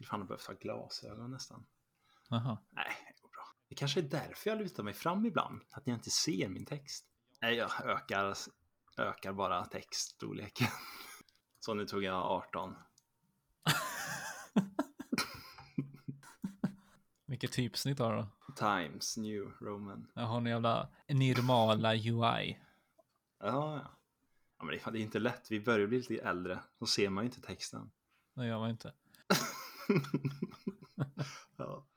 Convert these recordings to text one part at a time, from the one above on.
Skulle fan ha behövt ha glasögon nästan. Jaha. Nej, det går bra. Det kanske är därför jag lutar mig fram ibland. Att jag inte ser min text. Nej, jag ökar, ökar bara textstorleken. Så nu tog jag 18. Vilket typsnitt har du då? Times New Roman. Jag har en jävla normala UI. Ja, ja. ja men det är, fan, det är inte lätt. Vi börjar bli lite äldre. Då ser man ju inte texten. Det gör man inte. Ja.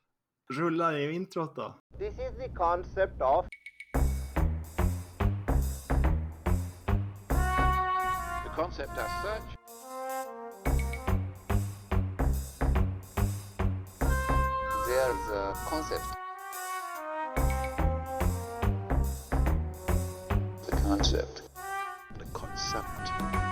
Rulla i introt då. This is the concept of The concept as such There's a concept. The concept. the concept.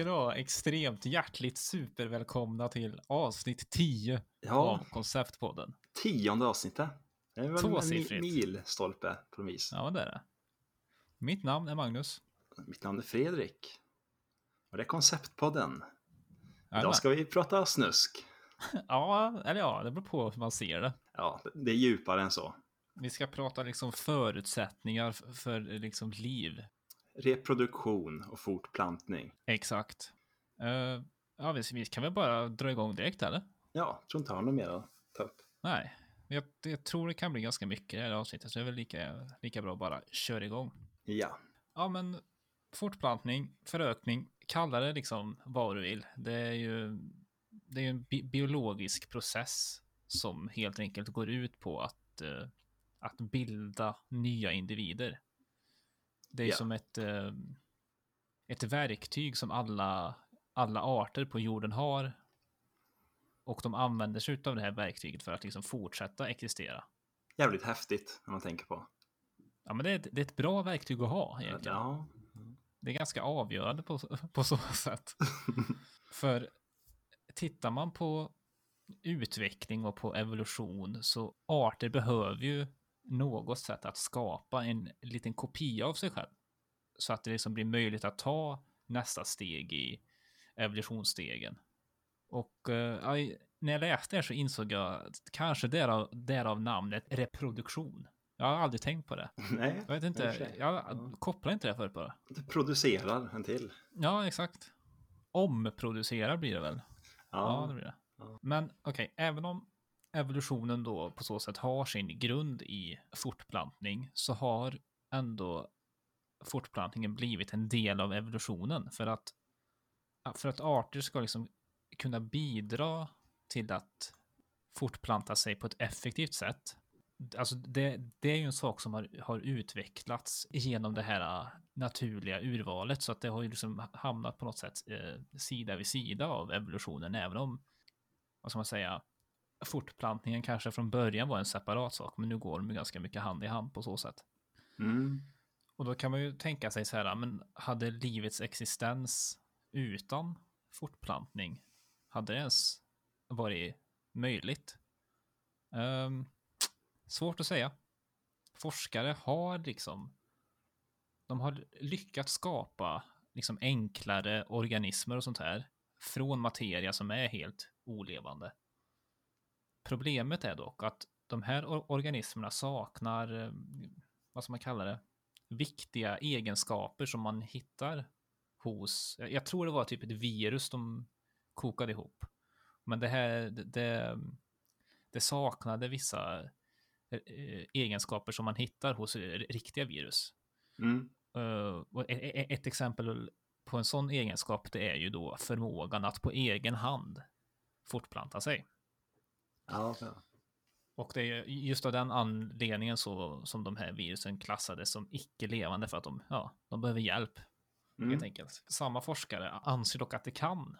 Ska du ha extremt hjärtligt supervälkomna till avsnitt 10 Ja. av Konceptpodden. Tionde avsnittet. Det är väl en Tvåsiffrigt. mi- milstolpe på något vis. Ja, det är det. Mitt namn är Magnus. Mitt namn är Fredrik. Och det är Konceptpodden. Jajamän. Idag ska vi prata snusk. Ja, eller ja, det beror på hur man ser det. Ja, det är djupare än så. Vi ska prata liksom förutsättningar för liksom liv. Reproduktion och fortplantning. Exakt. Eh, ja, vi, vi kan väl bara dra igång direkt, eller? Ja, tror inte jag har något mer att ta upp. Nej, jag, jag tror det kan bli ganska mycket i det här avsnittet, så det är väl lika, lika bra att bara köra igång. Ja, Ja, men fortplantning, förökning, kalla det liksom vad du vill. Det är ju, det är ju en bi biologisk process som helt enkelt går ut på att, eh, att bilda nya individer. Det är Ja. som ett, eh, ett verktyg som alla, alla arter på jorden har. Och de använder sig av det här verktyget för att liksom fortsätta existera. jävligt häftigt när man tänker på. Ja, men det är, ett, det är ett bra verktyg att ha egentligen. Ja, Det är ganska avgörande på, på så sätt. För tittar man på utveckling och på evolution så arter behöver ju något sätt att skapa en liten kopia av sig själv. Så att det liksom blir möjligt att ta nästa steg i evolutionsstegen. Och eh, ja, när jag läste det så insåg jag att kanske därav, därav namnet reproduktion. Jag har aldrig tänkt på det. nej. Jag vet inte, jag kopplar inte det förut bara. Det producerar en till. Ja, exakt. Omproducerar blir det väl? Ja, Ja, det blir det. Ja. Men okej, även om evolutionen då på så sätt har sin grund i fortplantning så har ändå fortplantningen blivit en del av evolutionen för att för att arter ska liksom kunna bidra till att fortplanta sig på ett effektivt sätt. Alltså det, det är ju en sak som har, har utvecklats genom det här äh, naturliga urvalet så att det har ju liksom hamnat på något sätt eh, sida vid sida av evolutionen även om vad ska man säga fortplantningen kanske från början var en separat sak men nu går de ganska mycket hand i hand på så sätt. mm. Och då kan man ju tänka sig så här, men hade livets existens utan fortplantning, hade det ens varit möjligt? Ehm, svårt att säga. Forskare har liksom, de har lyckats skapa liksom enklare organismer och sånt här från materia som är helt olevande. Problemet är dock att de här or- organismerna saknar, eh, vad ska man kalla det, viktiga egenskaper som man hittar hos, jag tror det var typ ett virus de kokade ihop. Men det här, det, det, saknade vissa eh, egenskaper som man hittar hos riktiga virus. Mm. Och e- e- ett exempel på en sån egenskap det är ju då förmågan att på egen hand fortplanta sig. Ja. Och det är just av den anledningen så som de här virusen klassades som icke-levande för att de, ja, de behöver hjälp helt Mm. enkelt. Samma forskare anser dock att det kan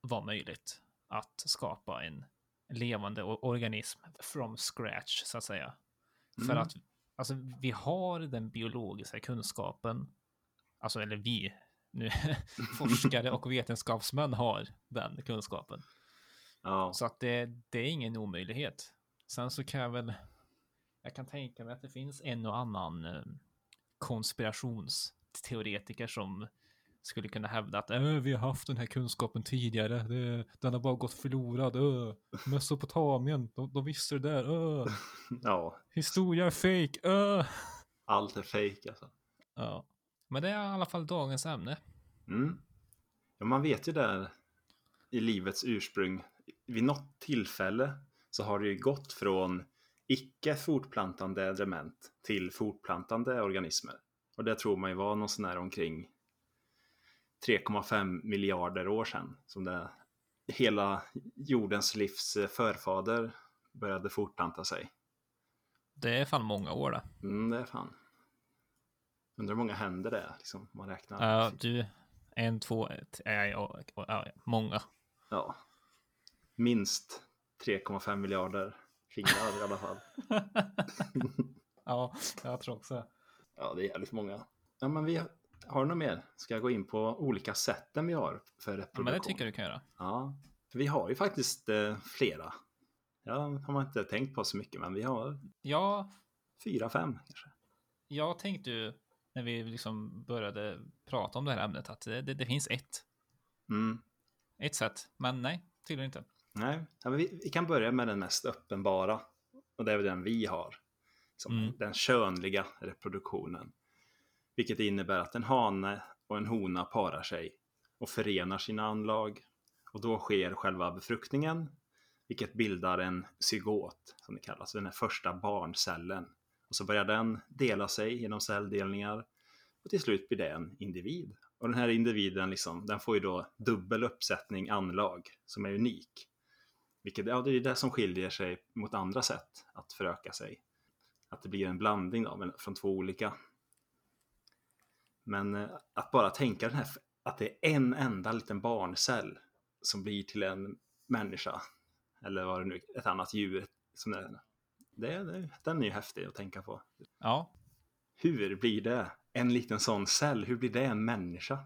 vara möjligt att skapa en levande organism from scratch så att säga. För Mm. att alltså, vi har den biologiska kunskapen, alltså eller vi, nu forskare och vetenskapsmän har den kunskapen. Ja. Så att det, det är ingen omöjlighet. Sen så kan jag väl, jag kan tänka mig att det finns en och annan eh, konspirationsteoretiker som, skulle kunna hävda att äh, vi har haft den här kunskapen tidigare. Det, den har bara gått förlorad. Äh. Mesopotamien, de, de visste det där. Äh. Ja, Historia är fake. Äh. allt är fake alltså. Ja. Men det är i alla fall dagens ämne. Mm. Ja, man vet ju där i livets ursprung, vid något tillfälle så har det ju gått från icke fortplantande element till fortplantande organismer. Och det tror man ju var någon sån här omkring 3,5 miljarder år sedan som det hela jordens livs förfader började fortplanta sig. Det är fan många år det. Mm, det är fan. Undrar hur många händer det är, liksom, man räknar. Ja, du. En, två, ett, ja, ja, ja, ja, många. Ja. Minst 3,5 miljarder fingrar i alla fall. ja, jag tror också. Ja, det är jävligt många. Ja, men vi har, du något mer? Ska jag gå in på olika sätten vi har för Ja, reproduktion? men det tycker jag du kan göra. Ja, för vi har ju faktiskt eh, flera. Ja, har man inte tänkt på så mycket, men vi har Ja, fyra, fem kanske. jag tänkte ju när vi liksom började prata om det här ämnet att det, det, det finns ett. Mm. Ett sätt. Men nej, tydligen inte. Nej, ja, vi, vi kan börja med den mest uppenbara. Och det är den vi har. Som Mm. Den könliga reproduktionen. Vilket innebär att en hane och en hona parar sig och förenar sina anlag. Och då sker själva befruktningen. Vilket bildar en zygot, som det kallas, den här första barncellen. Och så börjar den dela sig genom celldelningar. Och till slut blir det en individ. Och den här individen liksom, den får ju då dubbel uppsättning anlag som är unik. Vilket, ja, det är det som skiljer sig mot andra sätt att föröka sig. Att det blir en blandning då, från två olika. Men eh, att bara tänka den här, att det är en enda liten barncell som blir till en människa. Eller vad det nu ett annat djur. Som det, är. det, det, den är ju häftig att tänka på. Ja, Hur blir det? En liten sån cell, hur blir det en människa?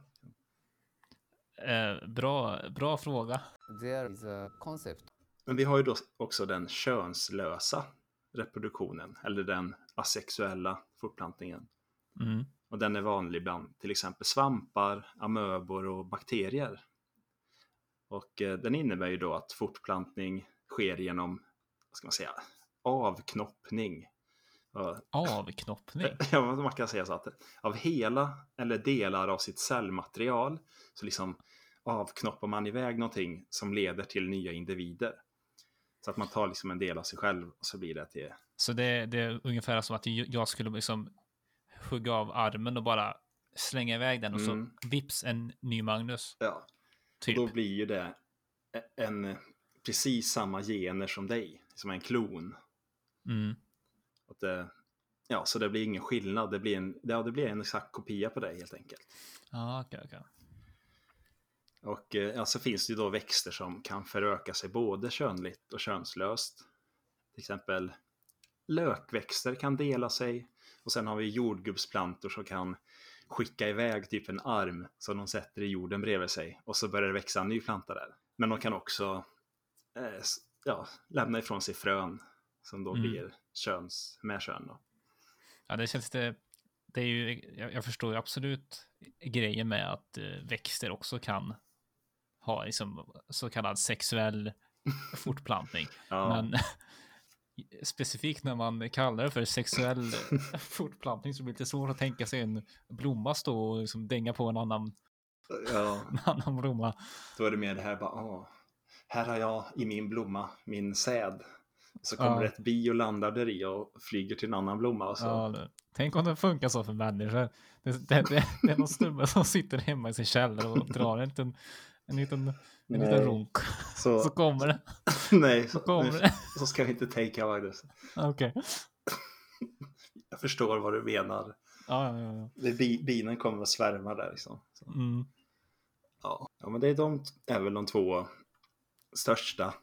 eh, bra, bra fråga. There is a concept Men vi har ju då också den könslösa reproduktionen, eller den asexuella fortplantningen. Mm. Och den är vanlig bland till exempel svampar, amöbor och bakterier. Och eh, den innebär ju då att fortplantning sker genom, vad ska man säga, avknoppning. Avknoppning. Ja, man kan säga så att av hela eller delar av sitt cellmaterial så liksom avknoppar man iväg någonting som leder till nya individer. Så att man tar liksom en del av sig själv och så blir det till... Så det, det är ungefär som att jag skulle liksom hugga av armen och bara slänga iväg den och Mm. så vips en ny Magnus. Ja, Typ. då blir ju det en precis samma gener som dig, som en klon. Mm. Att det, ja, så det blir ingen skillnad, det blir en, ja, det blir en exakt kopia på dig helt enkelt. Ja, okej, okej. Och eh, så finns det ju då växter som kan föröka sig både könligt och könslöst. Till exempel lökväxter kan dela sig och sen har vi jordgubbsplantor som kan skicka iväg typ en arm som de sätter i jorden bredvid sig och så börjar det växa en ny planta där. Men de kan också eh, ja, lämna ifrån sig frön som då Mm. blir köns, med kön. Då. Ja, det känns det. Det är ju, jag, jag förstår ju absolut grejen med att eh, växter också kan ha liksom så kallad sexuell fortplantning. Ja, Men specifikt när man kallar det för sexuell fortplantning så blir det lite svårt att tänka sig en blomma stå och liksom dänga på en annan, ja, en annan blomma. då är det mer det här bara, åh, här har jag i min blomma min säd. Så kommer Ja. det ett bi och landar där i och flyger till en annan blomma. Och så. Ja, tänk om det funkar så för människor. Det, det, det, det är någon snubbe som sitter hemma i sin källare och drar en liten, en liten, en Nej. liten runk. Så, Så kommer det. nej, så, kommer nej, det. så ska vi inte tänka Magnus. Okej. Jag förstår vad du menar. Ja, ja, ja. Det, bi, binen kommer att svärma där liksom. Så, Mm. ja. ja, men det är de är väl de två största,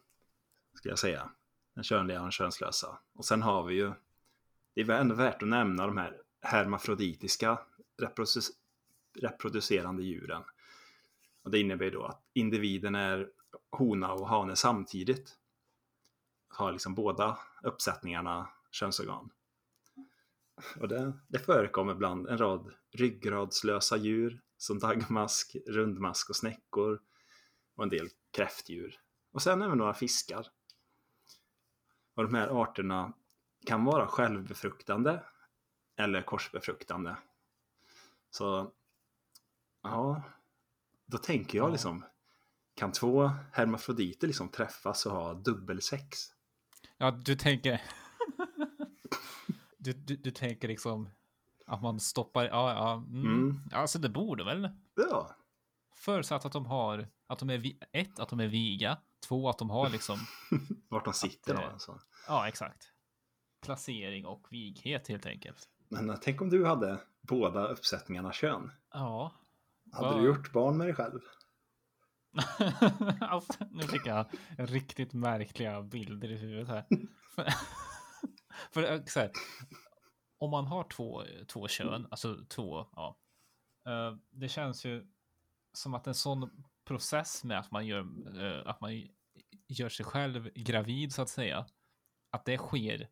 ska jag säga. Den könliga och den könslösa. Och sen har vi ju, det är väl ändå värt att nämna de här hermafroditiska reprodu- reproducerande djuren. Och det innebär ju då att individen är hona och hane samtidigt. Har liksom båda uppsättningarna könsorgan. Och det, det förekommer bland en rad ryggradslösa djur, som dagmask, rundmask och snäckor och en del kräftdjur. Och sen även några fiskar. Och de här arterna kan vara självbefruktande eller korsbefruktande. Så ja, då tänker jag Ja. liksom, kan två hermafroditer liksom träffas och ha dubbelsex? Ja, du tänker... du, du, du tänker liksom att man stoppar... Ja, ja. Mm. Mm. Alltså det borde väl. Ja, Förutsatt att de har... Att de är... Ett, att de är viga. Två, att de har liksom... vart de sitter då. eh, Alltså. Ja, exakt. Placering och vighet helt enkelt. Men eh, tänk om du hade båda uppsättningarna kön. Ja. Hade Ja. du gjort barn med dig själv? alltså, nu fick jag riktigt märkliga bilder i huvudet här. för, för eh, så här, om man har två, två kön, alltså två, ja. eh, det känns ju som att en sån process med att man gör, eh, att man gör sig själv gravid så att säga, att det sker.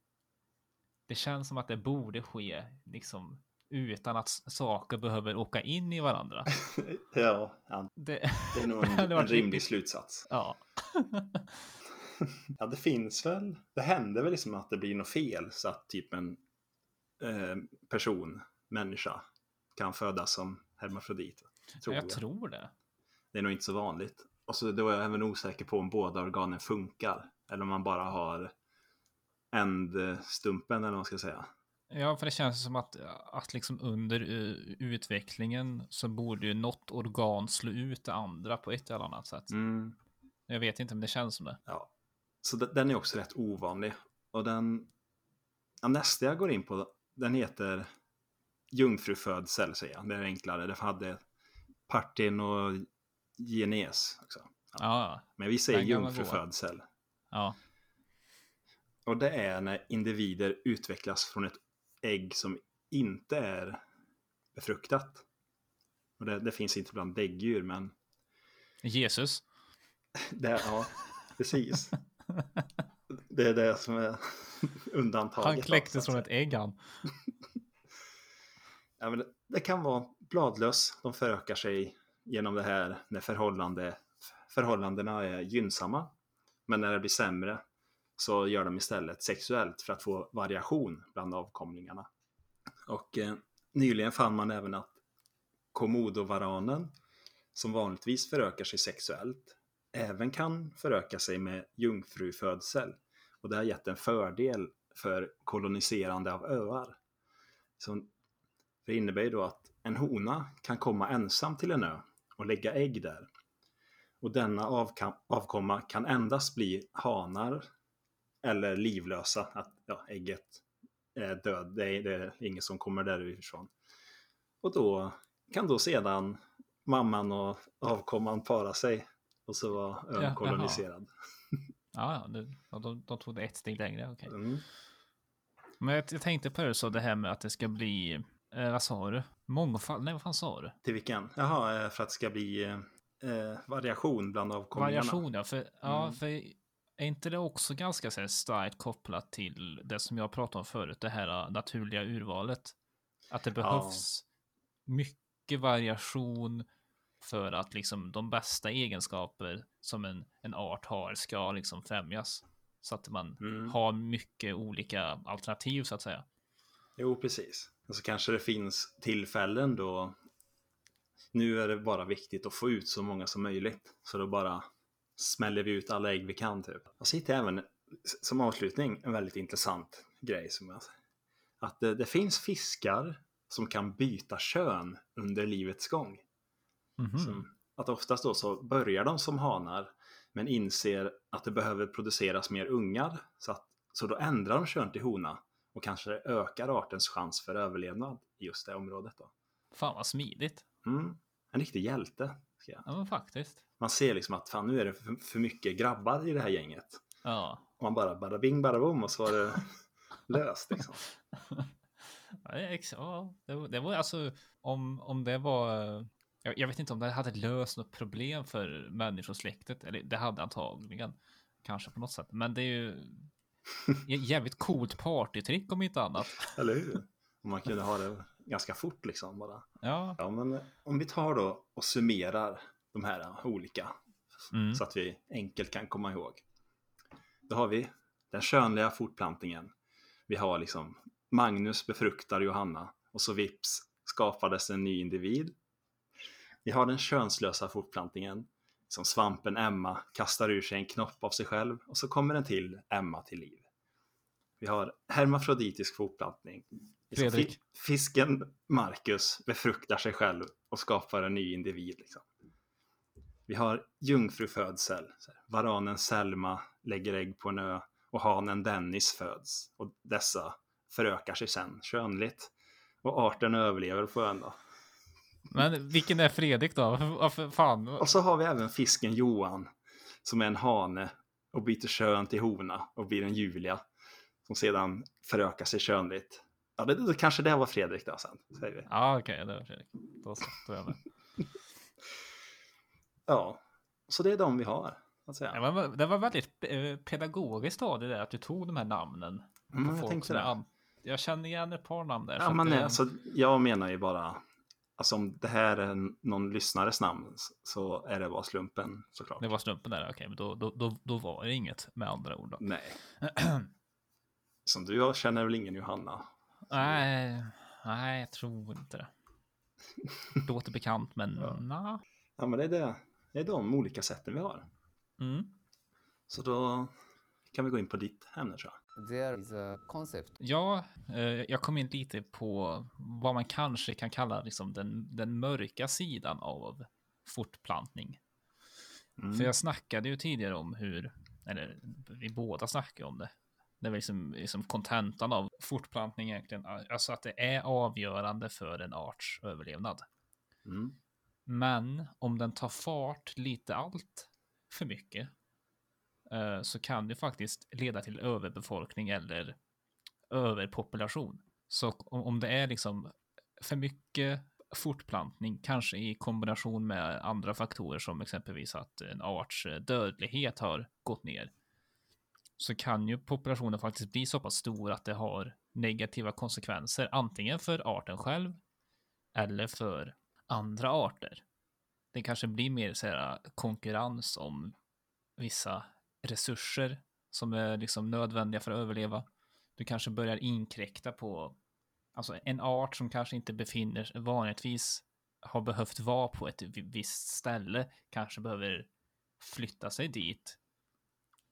Det känns som att det borde ske liksom utan att saker behöver åka in i varandra. Ja, ja Det, det är nog en, en rimlig slutsats. ja. Ja, det finns väl. Det händer väl liksom att det blir något fel så att typ en eh, person, människa, kan födas som hermafrodit. Tror jag jag. tror det. Det är nog inte så vanligt. Och så då är jag även osäker på om båda organen funkar. Eller om man bara har ändstumpen eller vad man ska säga. Ja, för det känns som att, att liksom under eh, utvecklingen så borde ju något organ slå ut det andra på ett eller annat sätt. Mm. Jag vet inte, men det känns som det. Ja. Så de- den är också rätt ovanlig. Och den ja, nästa jag går in på, den heter jungfrufödsel säger jag. Det är enklare. Det hade partin och genes också. Ja, Men vi säger gamla jungfrufödsel. ja. Och det är när individer utvecklas från ett ägg som inte är befruktat. Och det, det finns inte bland däggdjur, men Jesus. det, ja, precis. Det är det som är undantaget. Han då, så kläcktes från ett ägg han. Ja, men det, det kan vara bladlöss. De förökar sig genom det här när förhållande, förhållandena är gynnsamma. Men när det blir sämre så gör de istället sexuellt för att få variation bland avkomlingarna. Och eh, nyligen fann man även att komodovaranen som vanligtvis förökar sig sexuellt även kan föröka sig med jungfrufödsel. Och det har gett en fördel för koloniserande av öar. Så det innebär ju då att en hona kan komma ensam till en ö och lägga ägg där. Och denna avkomma kan endast bli hanar eller livlösa, att ja, ägget är död, det är, det är ingen som kommer därifrån. Och då kan då sedan mamman och avkomman para sig och så var ön Ja, koloniserad. Ja, ja, ja de, de tog det ett steg längre. okej. Mm. Men jag, jag tänkte på det så det här med att det ska bli, eh, vad sa du? Mångfald? Nej, vad fan sa du? Till vilken? Jaha, eh, för att det ska bli eh, eh, variation bland avkomlingarna. Variation, ja. För, ja, Mm. för är inte det också ganska så här, starkt kopplat till det som jag pratade om förut, det här äh, naturliga urvalet? Att det behövs mycket variation för att liksom de bästa egenskaper som en, en art har ska liksom främjas. Så att man Mm. har mycket olika alternativ så att säga. Jo, precis. Och så kanske det finns tillfällen då nu är det bara viktigt att få ut så många som möjligt. Så då bara smäller vi ut alla ägg vi kan typ. Och så hittade jag även som avslutning en väldigt intressant grej som jag att det, det finns fiskar som kan byta kön under livets gång. Mhm. Som, att oftast då så börjar de som hanar men inser att det behöver produceras mer ungar så, att, så då ändrar de kön till hona och kanske ökar artens chans för överlevnad i just det området. Då. Fan vad smidigt. Mm. En riktig hjälte. Ja, men faktiskt. Man ser liksom att fan nu är det för, för mycket grabbar i det här gänget. Ja. Och man bara bada bing bada bom och så var det löst. Liksom. Ja, det är ex- ja, det, det var alltså om, om det var. Jag, jag vet inte om det hade löst något problem för människosläktet. Eller det hade antagligen kanske på något sätt. Men det är ju jävligt coolt partytrick om inte annat. Eller hur? Om man kunde ha det ganska fort liksom bara. Ja. Ja, men om vi tar då och summerar de här olika Mm. så att vi enkelt kan komma ihåg. Då har vi den könliga fortplantningen. Vi har liksom Magnus befruktar Johanna och så vips skapades en ny individ. Vi har den könslösa fortplantningen. Som svampen Emma kastar ur sig en knopp av sig själv och så kommer den till Emma till liv. Vi har hermafroditisk fortplantning. Liksom Fredrik. fi- Fisken Marcus befruktar sig själv och skapar en ny individ. Liksom. Vi har jungfrufödsel. Varanen Selma lägger ägg på en ö och hanen Dennis föds. Och dessa förökar sig sen könligt. Och arten överlever på ön då. Men vilken är Fredrik då? Varför fan? Och så har vi även fisken Johan som är en hane och byter kön till hona och blir en Julia som sedan förökar sig könligt. Ja, det, det, kanske det var Fredrik då sen, säger vi. Ja, okej, det var Fredrik. Då så, då är jag med. Ja, så det är de vi har. Det var, det var väldigt eh, pedagogiskt av det där att du tog de här namnen. Mm, jag tänkte är det. an- Jag känner igen ett par namn där. Ja, men det- alltså, jag menar ju bara, alltså om det här är någon lyssnares namn så är det bara slumpen såklart. Det var slumpen där, okej, men då, då, då, då var det inget med andra ord. Då. Nej. Som du jag känner väl ingen Johanna? Nej, nej, jag tror inte det. Låter bekant, men Ja. ja. Ja, men det är, det. det är de olika sätten vi har. Mm. Så då kan vi gå in på ditt ämne tror jag. There is a concept Ja, eh, jag kom in lite på vad man kanske kan kalla liksom den, den mörka sidan av fortplantning. Mm. För jag snackade ju tidigare om hur, eller vi båda snackade om det. Det var liksom, liksom kontentan av fortplantning egentligen. Alltså att det är avgörande för en arts överlevnad. Mm. Men om den tar fart lite allt för mycket eh, så kan det faktiskt leda till överbefolkning eller överpopulation. Så om, det är liksom för mycket fortplantning, kanske i kombination med andra faktorer som exempelvis att en arts dödlighet har gått ner, så kan ju populationen faktiskt bli så pass stor att det har negativa konsekvenser, antingen för arten själv eller för andra arter. Det kanske blir mer så här, äh, konkurrens om vissa resurser som är liksom nödvändiga för att överleva. Du kanske börjar inkräkta på alltså en art som kanske inte befinner sig vanligtvis har behövt vara på ett visst ställe kanske behöver flytta sig dit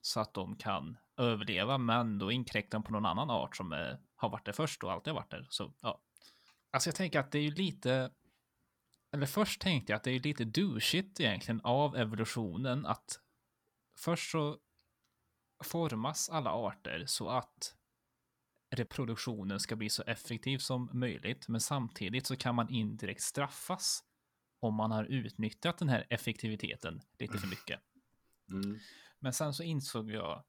så att de kan överleva men då inkräktar de på någon annan art som är, har varit där först och alltid har varit där. Så ja, alltså jag tänker att det är ju lite eller först tänkte jag att det är lite douchigt egentligen av evolutionen att först så formas alla arter så att reproduktionen ska bli så effektiv som möjligt, men samtidigt så kan man indirekt straffas om man har utnyttjat den här effektiviteten lite för mycket. Mm. Men sen så insåg jag,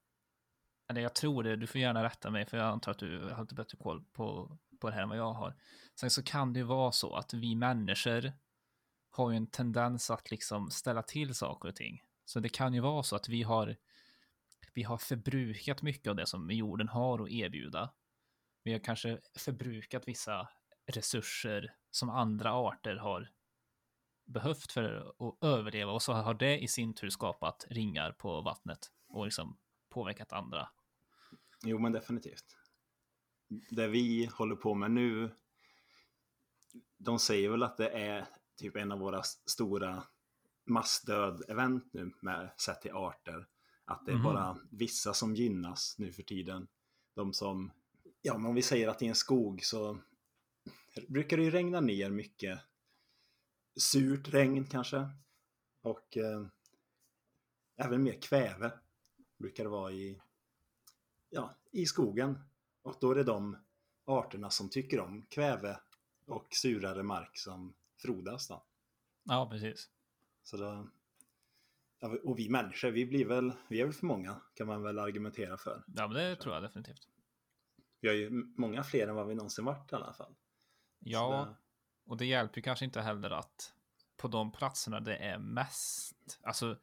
eller jag tror det, du får gärna rätta mig för jag antar att du har lite bättre koll på, på det här än vad jag har. Sen så kan det ju vara så att vi människor har ju en tendens att liksom ställa till saker och ting. Så det kan ju vara så att vi har, vi har förbrukat mycket av det som jorden har att erbjuda. Vi har kanske förbrukat vissa resurser som andra arter har behövt för att överleva och så har det i sin tur skapat ringar på vattnet och liksom påverkat andra. Jo, men definitivt. Det vi håller på med nu, de säger väl att det är typ en av våra stora massdöd-event nu med sett till arter. Att det är Mhm. bara vissa som gynnas nu för tiden. De som, ja men om vi säger att i en skog så brukar det ju regna ner mycket surt regn kanske. Och eh, även mer kväve brukar det vara i, ja, i skogen. Och då är det de arterna som tycker om kväve och surare mark som frodas. Då. Ja, precis. Så då, och vi människor, vi, blir väl, vi är väl för många kan man väl argumentera för. Ja, men det tror jag definitivt. Vi har ju många fler än vad vi någonsin varit i alla fall. Ja, och det hjälper ju kanske inte heller att på de platserna det är mest, alltså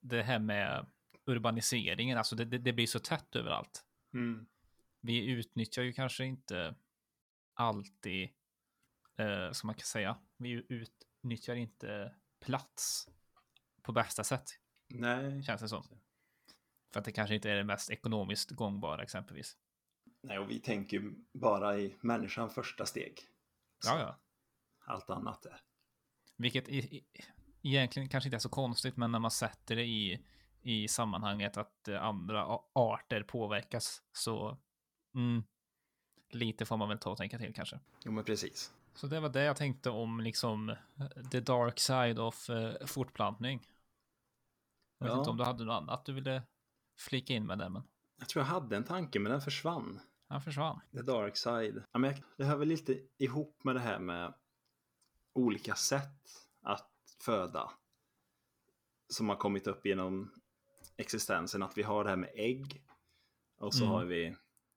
det här med urbaniseringen, alltså det, det, det blir så tätt överallt. mm, Vi utnyttjar ju kanske inte alltid eh, som man kan säga. Vi utnyttjar inte plats på bästa sätt, Nej. känns det som. För att det kanske inte är det mest ekonomiskt gångbara exempelvis. Nej, och vi tänker bara i människan första steg. Ja, ja. Allt annat är. Vilket i, i, egentligen kanske inte är så konstigt, men när man sätter det i, i sammanhanget att eh, andra arter påverkas så mm, lite får man väl ta och tänka till kanske. Jo, men precis. Så det var det jag tänkte om liksom the dark side of eh, fortplantning. Jag vet Ja. inte om du hade något annat du ville flika in med det, men Jag tror jag hade en tanke, men den försvann. han försvann. The dark side. Ja, men jag- det hör väl lite ihop med det här med olika sätt att föda. Som har kommit upp genom existensen. Att vi har det här med ägg. Och så Mm. har vi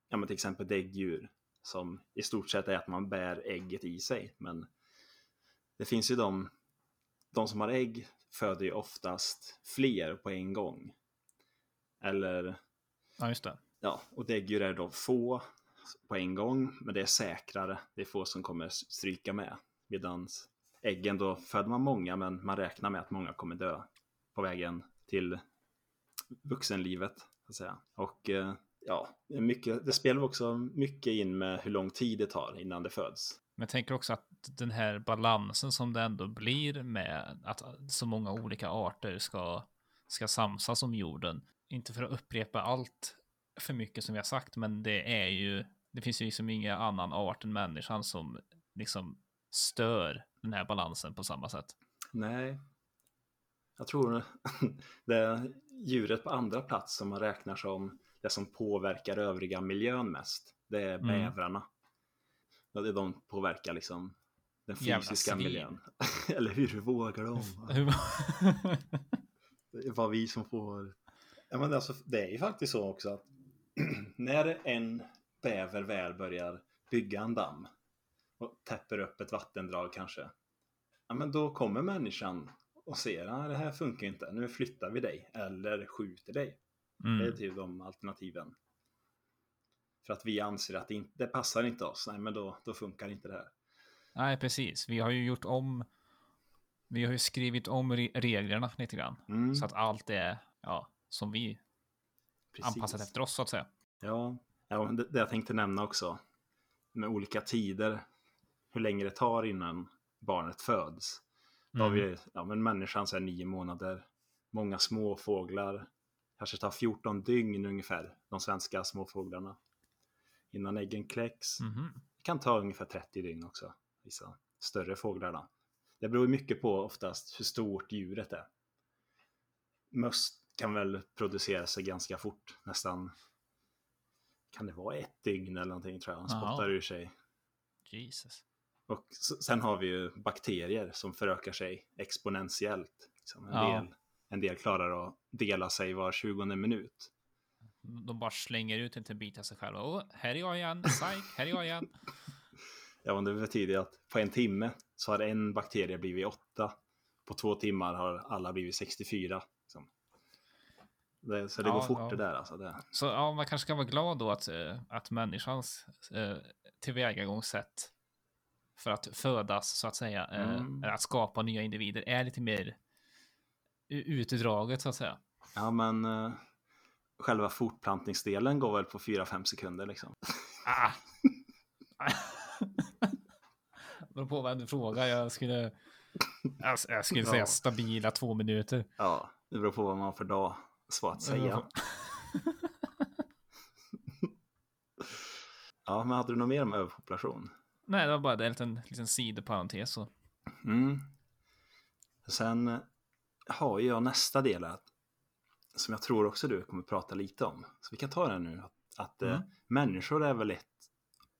ja, men till exempel däggdjur. Som i stort sett är att man bär ägget i sig. Men det finns ju de, de som har ägg föder ju oftast fler på en gång. Eller Ja, just det. Ja, och däggdjur är då få på en gång, men det är säkrare. Det är få som kommer stryka med. Medan äggen då föder man många, men man räknar med att många kommer dö på vägen till vuxenlivet. Så att säga. Och eh, ja, det mycket, det spelar också mycket in med hur lång tid det tar innan det föds. Men jag tänker också att den här balansen som det ändå blir med att så många olika arter ska, ska samsas om jorden. Inte för att upprepa allt för mycket som vi har sagt, men det är ju, det finns ju liksom ingen annan art än människan som liksom stör den här balansen på samma sätt. Nej, jag tror det är djuret på andra plats som man räknar som det som påverkar övriga miljön mest. Det är Mm. bävrarna. Är de påverkar liksom den fysiska miljön. Eller hur vågar de? Det var vi som får... Ja, men alltså, det är ju faktiskt så också att när en bäver väl börjar bygga en damm och täpper upp ett vattendrag kanske. Ja, men då kommer människan och ser att det här funkar inte. Nu flyttar vi dig eller skjuter dig. Det är mm. typ de alternativen. För att vi anser att det, inte, det passar inte oss. Nej, men då, då funkar inte det här. Nej, precis. Vi har ju gjort om. Vi har ju skrivit om re- reglerna lite grann Mm, så att allt är ja, som vi precis. anpassat efter oss så att säga. Ja, ja det, det jag tänkte nämna också. Med olika tider. Hur länge det tar innan barnet föds. Då har Mm. vi ja, men människan så här nio månader. Många småfåglar. Kanske tar 14 dygn ungefär. De svenska småfåglarna. Innan äggen kläcks. Mhm. Det kan ta ungefär 30 dygn också. Vissa större fåglar då. Det beror mycket på oftast hur stort djuret är. Möss kan väl producera sig ganska fort. Nästan kan det vara ett dygn eller någonting tror jag. Han spottar ur sig. Jesus. Och sen har vi ju bakterier som förökar sig exponentiellt. Liksom en, Ja. del, en del klarar att dela sig var 20 minut. De bara slänger ut en till bit av sig själva. Åh, här är jag igen. Psych, här är jag igen. Ja, men det betyder att på en timme så har en bakterie blivit åtta. På två timmar har alla blivit 64. Liksom. Det, så det Ja, går fort ja. det där alltså. Det. Så ja, man kanske ska vara glad då att, eh, att människans eh, tillvägagångssätt för att födas så att säga, eh, Mm. att skapa nya individer är lite mer utdraget så att säga. Ja, men eh, själva fortplantningsdelen går väl på 4-5 sekunder liksom. Ah. Beror på vem du frågar. Jag skulle, jag, jag skulle säga Ja. stabila två minuter. Ja, det beror på vad man har för dag. Så att säga. Ja, men hade du något mer om överpopulation? Nej, det var bara en liten, liten sidoparentes. Så. Mm. Sen har jag nästa del att, som jag tror också du kommer prata lite om. Så vi kan ta den nu. Att, att eh, Mm. människor är väl ett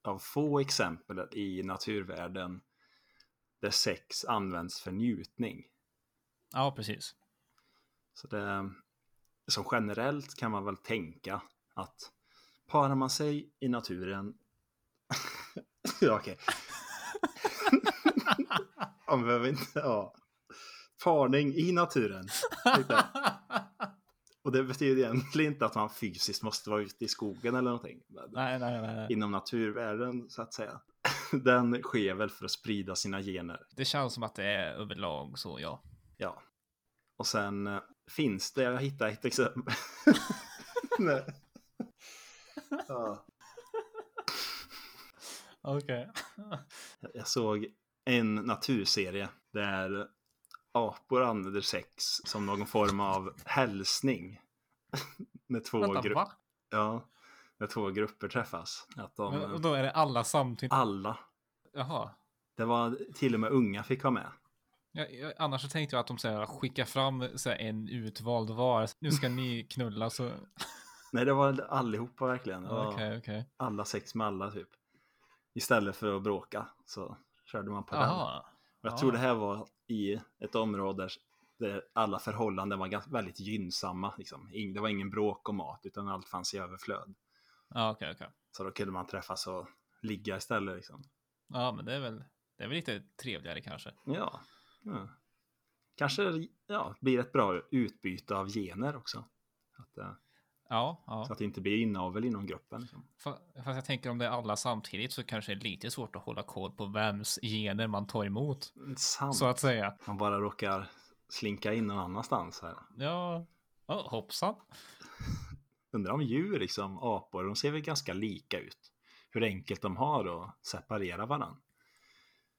av få exempel i naturvärlden där sex används för njutning. Ja, precis. Så det, som generellt kan man väl tänka att parar man sig i naturen okej. Man behöver inte ha parning i naturen. Och det betyder egentligen inte att man fysiskt måste vara ute i skogen eller någonting. Nej, nej. nej. Inom naturvärlden så att säga. den sker väl för att sprida sina gener. Det känns som att det är överlag så, ja. Ja. Och sen eh, finns det, jag hittade ett exempel. Nej. Ja. Okej. Jag såg en naturserie där apor använder sex som någon form av hälsning. när, två Vänta, gru- va? ja, när två grupper träffas. Att de, Men, och då är det alla samtidigt? alla. Jaha. Det var till och med unga fick ha med. Jag, annars så tänkte jag att de så här, skickar fram så här, en utvald var. Nu ska ni knulla så. Nej, det var allihopa verkligen. Det var Okej, okej. Alla sex med alla typ. Istället för att bråka så körde man på den. Jaha. Och jag Ah. tror det här var i ett område där- alla förhållanden var väldigt gynnsamma. Liksom. Det var ingen bråk om mat utan allt fanns i överflöd. Ja, okej, okej. Så då kunde man träffas och ligga istället. Liksom. Ja, men det är väl, det är väl lite trevligare kanske. Ja. ja. Kanske ja, blir ett bra utbyte av gener också. Att, eh, Ja, ja. Så att det inte blir inavel inom gruppen. Liksom. Fa- Fast jag tänker om det är alla samtidigt så kanske det är lite svårt att hålla koll på vems gener man tar emot. Sant. Så att säga. Man bara råkar slinka in någon annanstans här. Ja, oh, hoppsan. Undrar om djur, liksom apor, de ser väl ganska lika ut. Hur enkelt de har att separera varandra.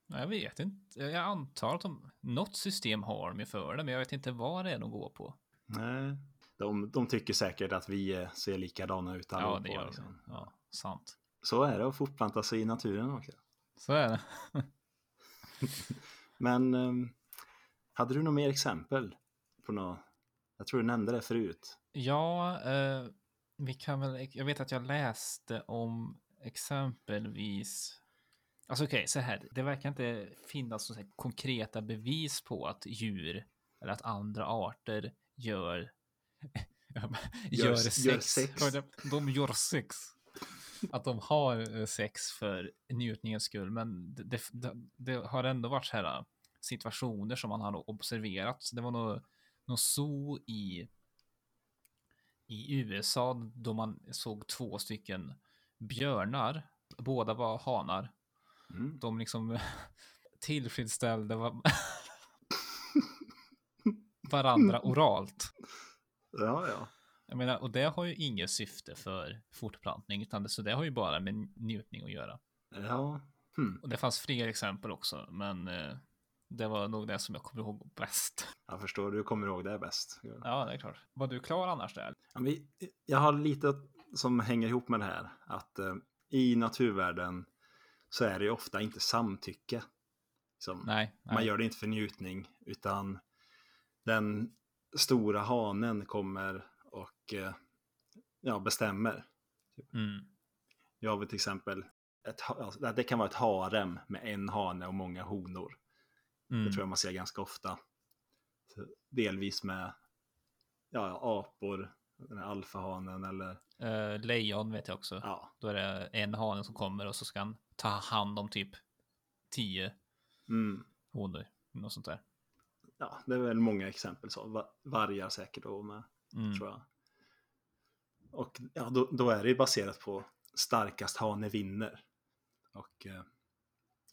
Jag vet inte. Jag antar att de, något system har de ju för det, men jag vet inte vad det är de går på. Nej, de, de tycker säkert att vi eh, ser likadana ut Ja, allihopa. det gör liksom. Ja, sant. Så är det att fortplanta sig i naturen också. Så är det. Men ehm, hade du något mer exempel på något? Jag tror du nämnde det förut. Ja, eh, vi kan väl, jag vet att jag läste om exempelvis, alltså okej, så här, det verkar inte finnas så konkreta bevis på att djur eller att andra arter gör, gör, sex. gör sex. De gör sex. Att de har eh, sex för njutningens skull, men det, det, det, har ändå varit så här situationer som man har observerat. Det var nog någon zoo i i USA då man såg två stycken björnar. Båda var hanar. Mm. De liksom tillfredsställde va- varandra oralt. Ja, ja. Jag menar, och det har ju inget syfte för fortplantning, utan det, så det har ju bara med njutning att göra. Ja. Hmm. Och det fanns fler exempel också, men eh, det var nog det som jag kommer ihåg bäst. Jag förstår, du kommer ihåg det bäst. Ja, det är klart. Var du klar annars där? Ja, men jag har lite som hänger ihop med det här. Att eh, i naturvärlden så är det ju ofta inte samtycke. Som, Nej. nej. Man gör det inte för njutning utan den stora hanen kommer och eh, ja, bestämmer. Mm. Jag har väl till exempel ett, alltså, det kan vara ett harem med en hane och många honor. Mm. Det tror jag man ser ganska ofta. Delvis med ja, apor, den här alfahanen eller Eh, lejon vet jag också. ja, Då är det en hane som kommer och så ska han ta hand om typ tio mm, honor. Något sånt där. Ja, det är väl många exempel så. Va- Vargar säkert då med, Mm. tror jag. Och ja, då, då är det ju baserat på starkast hane vinner. Och eh,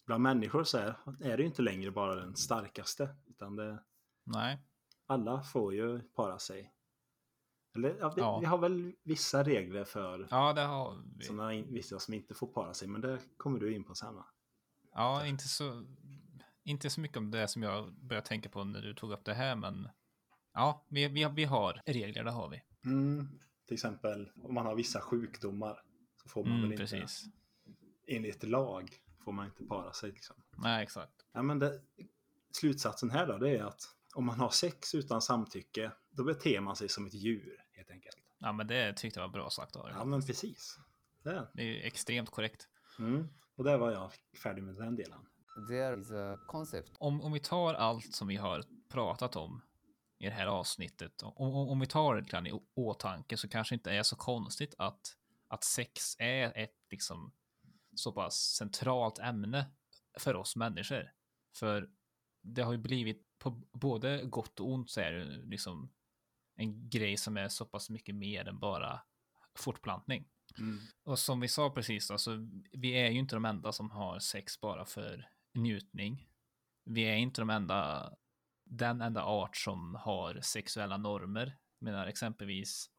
bland människor så är, är det ju inte längre bara den starkaste, utan det, Nej. alla får ju para sig. Eller ja, vi, Ja. vi har väl vissa regler för Ja, det har vi. sådana vissa som inte får para sig, men det kommer du in på sen va? Ja, inte så, inte så mycket om det som jag började tänka på när du tog upp det här, men ja, vi, vi, vi har regler, det har vi. Mm, till exempel om man har vissa sjukdomar så får man Mm, väl inte, precis. enligt lag får man inte para sig. Liksom. Nej, exakt. Ja, men det, slutsatsen här då, det är att om man har sex utan samtycke, då beter man sig som ett djur helt enkelt. Ja, men det tyckte jag var bra sagt dig. Ja, men precis. Det. Det är extremt korrekt. Mm. Och där var jag färdig med den delen. There is a concept Om, om vi tar allt som vi har pratat om i det här avsnittet, om, om, om vi tar det lite i åtanke så kanske inte är så konstigt att, att sex är ett liksom så pass centralt ämne för oss människor. För det har ju blivit på både gott och ont så är det liksom en grej som är så pass mycket mer än bara fortplantning. Mm. Och som vi sa precis, alltså, vi är ju inte de enda som har sex bara för njutning. Vi är inte de enda, den enda art som har sexuella normer. Menar exempelvis,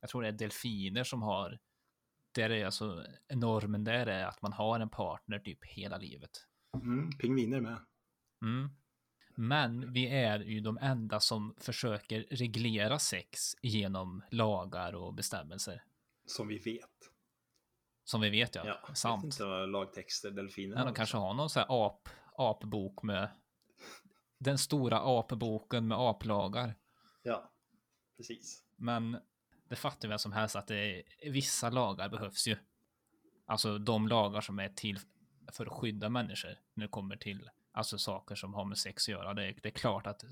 jag tror det är delfiner som har, där är alltså normen där är att man har en partner typ hela livet. Mm. Pingviner med. Mm. Men vi är ju de enda som försöker reglera sex genom lagar och bestämmelser. Som vi vet. Som vi vet ja, Ja, sant. inte lagtexter delfiner Ja, de kanske har någon sån här ap, apbok med den stora apboken med aplagar. Ja, precis. Men det fattar vem som helst att det är, vissa lagar behövs ju. Alltså de lagar som är till för att skydda människor när det kommer till alltså saker som har med sex att göra. Det är, det är klart att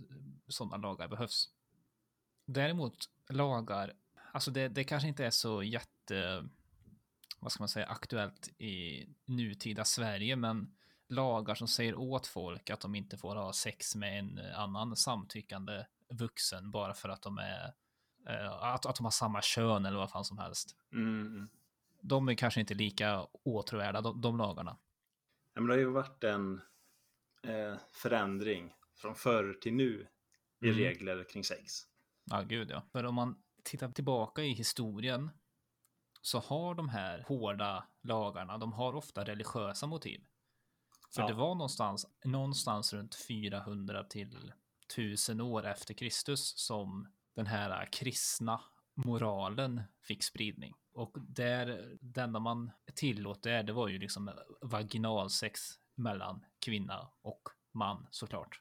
sådana lagar behövs. Däremot lagar, alltså det, det kanske inte är så jätte, vad ska man säga, aktuellt i nutida Sverige, men lagar som säger åt folk att de inte får ha sex med en annan samtyckande vuxen bara för att de är eh, att, att de har samma kön eller vad fan som helst. Mm. mm. De är kanske inte lika åtråvärda, de, de lagarna. Ja, men det har ju varit en eh, förändring från förr till nu i Mm. regler kring sex. Ja, gud ja. För om man tittar tillbaka i historien så har de här hårda lagarna, de har ofta religiösa motiv. För Ja. det var någonstans, någonstans runt 400 till 1000 år efter Kristus som den här kristna moralen fick spridning. Och där, det enda man tillåt där, det var ju liksom vaginalsex mellan kvinna och man såklart.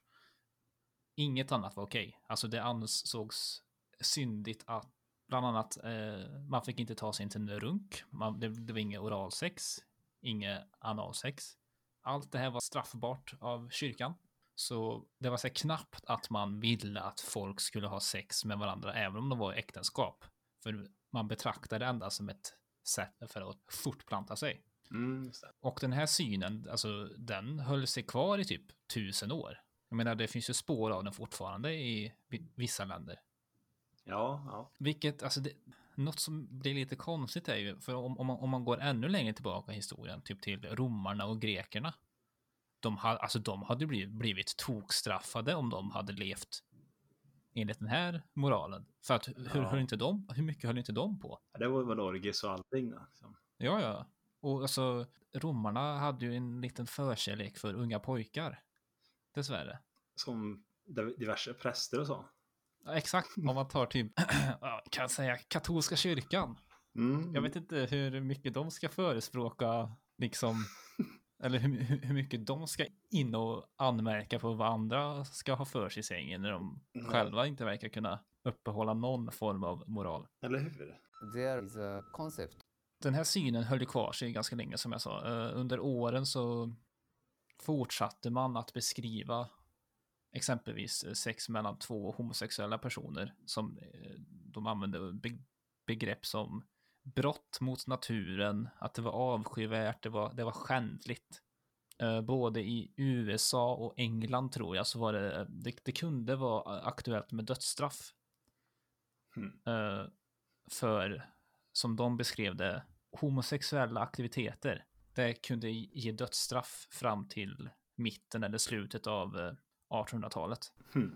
Inget annat var okej. Alltså det ansågs syndigt att bland annat eh, man fick inte ta sig in till en runk. Man, det, det var inget oralsex, inget analsex. Allt det här var straffbart av kyrkan. Så det var så knappt att man ville att folk skulle ha sex med varandra, även om de var i äktenskap. För man betraktade det enda som ett sätt för att fortplanta sig. Mm. Och den här synen, alltså den höll sig kvar i typ tusen år. Jag menar, det finns ju spår av den fortfarande i vi- vissa länder. Ja, ja. Vilket, alltså, det, något som blir lite konstigt är ju, för om, om, man, om man går ännu längre tillbaka i historien, typ till romarna och grekerna. De, ha, alltså, de hade blivit, blivit tokstraffade om de hade levt enligt den här moralen. För att hur, Ja. höll inte de, hur mycket höll inte de på? Det var väl orgis och allting. Liksom. Ja, ja. Och alltså, romarna hade ju en liten förkärlek för unga pojkar. Dessvärre. Som diverse präster och så. Ja, exakt, om man tar typ, kan jag säga, katolska kyrkan. Mm. Jag vet inte hur mycket de ska förespråka, liksom, eller hur, hur mycket de ska in och anmärka på vad andra ska ha för sig i sängen när de Nej. själva inte verkar kunna uppehålla någon form av moral. Eller hur? There is a concept Den här synen höll ju kvar sig ganska länge som jag sa. Eh, Under åren så fortsatte man att beskriva exempelvis eh, sex mellan två homosexuella personer som eh, de använde be- begrepp som brott mot naturen, att det var avskyvärt, det var, det var skändligt. Eh, Både i USA och England tror jag så var det, det, det kunde vara aktuellt med dödsstraff. Mm. För, som de beskrev det, homosexuella aktiviteter. Det kunde ge dödsstraff fram till mitten eller slutet av 1800-talet. Hmm.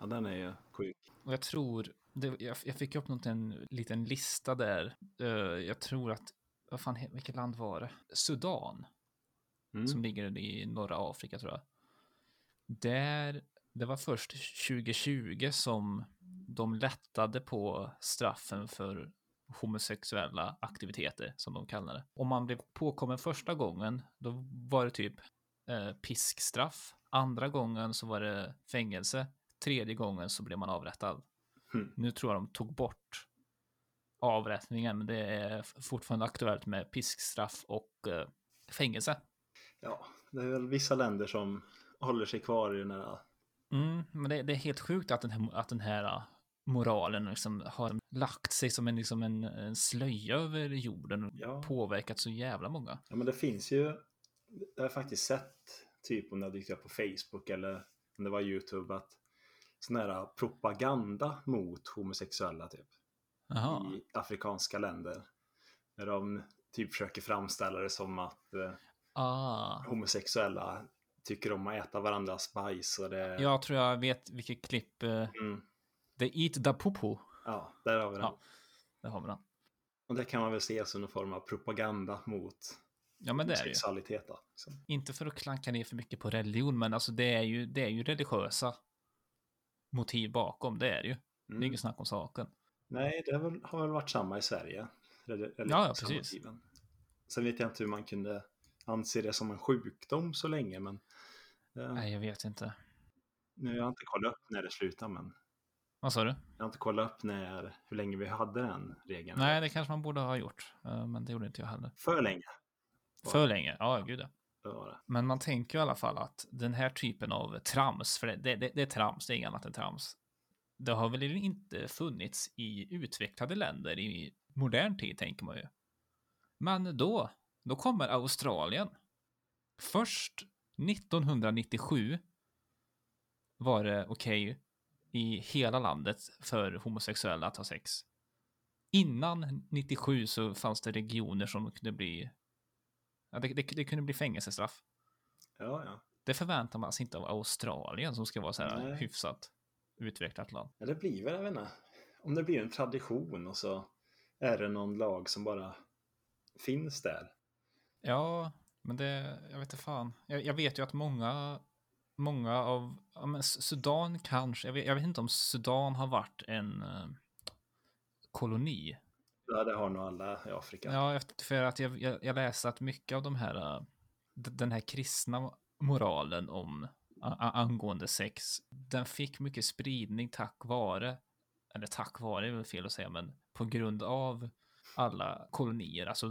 Ja, den är ju sjuk. Och jag tror, det, jag, jag fick upp något, en liten lista där. Eh, jag tror att, vad fan, vilket land var det? Sudan, Mm. som ligger i norra Afrika tror jag. Där, det var först 2020 som de lättade på straffen för homosexuella aktiviteter, som de kallar det. Om man blev påkommen första gången, då var det typ eh, piskstraff. Andra gången så var det fängelse. Tredje gången så blev man avrättad. Hmm. Nu tror jag de tog bort avrättningen, men det är fortfarande aktuellt med piskstraff och eh, fängelse. Ja, det är väl vissa länder som håller sig kvar i den här. Mm, men det, det är helt sjukt att den här, att den här uh, moralen liksom har lagt sig som en, liksom en, en slöja över jorden och Ja. påverkat så jävla många. Ja, men det finns ju. Jag har faktiskt sett typ om det har dykt upp på Facebook eller om det var YouTube att sån här propaganda mot homosexuella typ Jaha. i afrikanska länder. Där de typ försöker framställa det som att eh, Ah. homosexuella tycker om att äta varandras bajs och det... Jag tror jag vet vilket klipp. eh, Mm, The Eat the Popo. ja, där har vi den. Ja. Där har vi den. Och det kan man väl se som en form av propaganda mot Ja, men det är sexualitet. Då. Så, Inte för att klanka ner för mycket på religion, men alltså det är ju, det är ju religiösa motiv bakom. Det är det ju. Det är mm. inget snack om saken. Nej, det har väl, har väl varit samma i Sverige. Ja, ja, precis. motiven. Sen vet jag inte hur man kunde anse det som en sjukdom så länge, men eh, Nej, jag vet inte. nu har jag inte kollat upp när det slutar, men Vad sa du? jag har inte kollat upp när, hur länge vi hade den regeln. Nej, det kanske man borde ha gjort, eh, men det gjorde inte jag heller. För länge För länge? Ja, gud ja. Men man tänker ju i alla fall att den här typen av trams, för det, det, det, det är trams, det är inget annat än trams. Det har väl inte funnits i utvecklade länder i modern tid, tänker man ju. Men då, då kommer Australien. Först 1997 var det okej i hela landet för homosexuella att ha sex. Innan 97 så fanns det regioner som kunde bli Ja, det, det, det kunde bli fängelsestraff. Ja, ja. Det förväntar man sig inte av Australien som ska vara så här Nej. hyfsat utvecklat land. ja, det blir väl, jag vet inte, om det blir en tradition och så är det någon lag som bara finns där. Ja, men det, jag vet inte fan. Jag, jag vet ju att många, många av, ja men Sudan kanske, jag vet, jag vet inte om Sudan har varit en eh, koloni. Ja, det har nog alla i Afrika. Ja, för att jag, jag, jag läste att mycket av de här, d- den här kristna moralen om angående sex, den fick mycket spridning tack vare, eller tack vare är väl fel att säga, men på grund av alla kolonier, alltså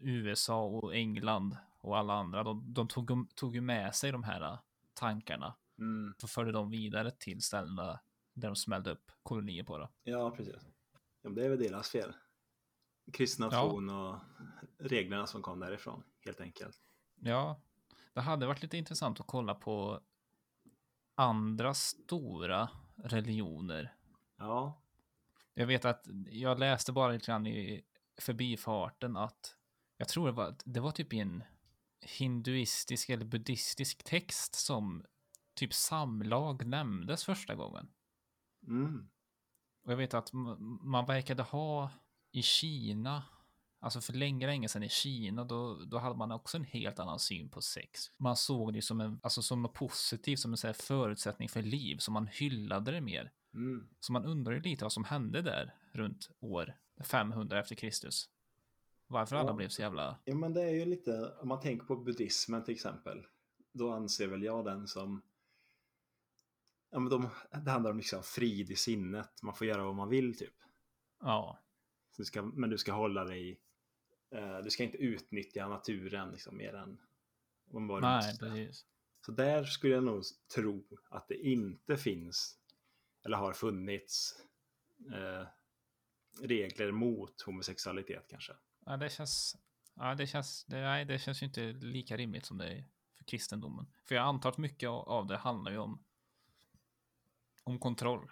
USA och England och alla andra, de, de tog, tog ju med sig de här eh, tankarna Mm, och förde dem vidare till ställena där de smällde upp kolonier på. Då. ja precis. Ja, det är väl deras fel. Kristna Ja. tron och reglerna som kom därifrån, helt enkelt. Ja, det hade varit lite intressant att kolla på andra stora religioner. Ja, Jag vet att jag läste bara lite grann i förbifarten att jag tror det var, det var typ i en hinduistisk eller buddhistisk text som typ samlag nämndes första gången. mm. Och jag vet att man verkade ha i Kina, alltså för länge, länge sedan i Kina, då, då hade man också en helt annan syn på sex. Man såg det som, en, alltså som något positivt, som en så förutsättning för liv, så man hyllade det mer. Mm. Så man undrar ju lite vad som hände där runt år 500 efter Kristus. Varför alla Ja. blev så jävla... Ja, men det är ju lite, om man tänker på buddhismen till exempel, då anser väl jag den som, ja men de, det handlar om liksom frid i sinnet, man får göra vad man vill typ. Ja, du ska, men du ska hålla dig, eh, du ska inte utnyttja naturen liksom mer än vad du nej, precis. Så där skulle jag nog tro att det inte finns, eller har funnits, eh, regler mot homosexualitet kanske. Ja, det känns... Ja, det känns... Det, nej, det känns ju inte lika rimligt som det är för kristendomen. För jag antar att mycket av- av det handlar ju om... Om kontroll.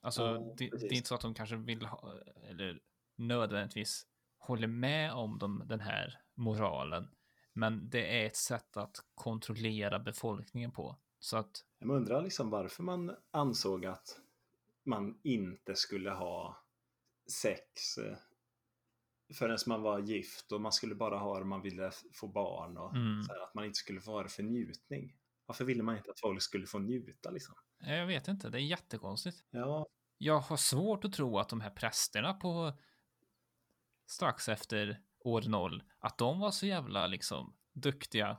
Alltså, Ja, det, det är inte så att de kanske vill ha... Eller nödvändigtvis håller med om de, den här moralen. Men det är ett sätt att kontrollera befolkningen på. Så att... Jag undrar liksom varför man ansåg att man inte skulle ha sex eh, förrän man var gift och man skulle bara ha det om man ville få barn och Mm. här, att man inte skulle få ha det för njutning. Varför ville man inte att folk skulle få njuta liksom? Jag vet inte, det är jättekonstigt. Ja, Jag har svårt att tro att de här prästerna på strax efter år noll, att de var så jävla liksom duktiga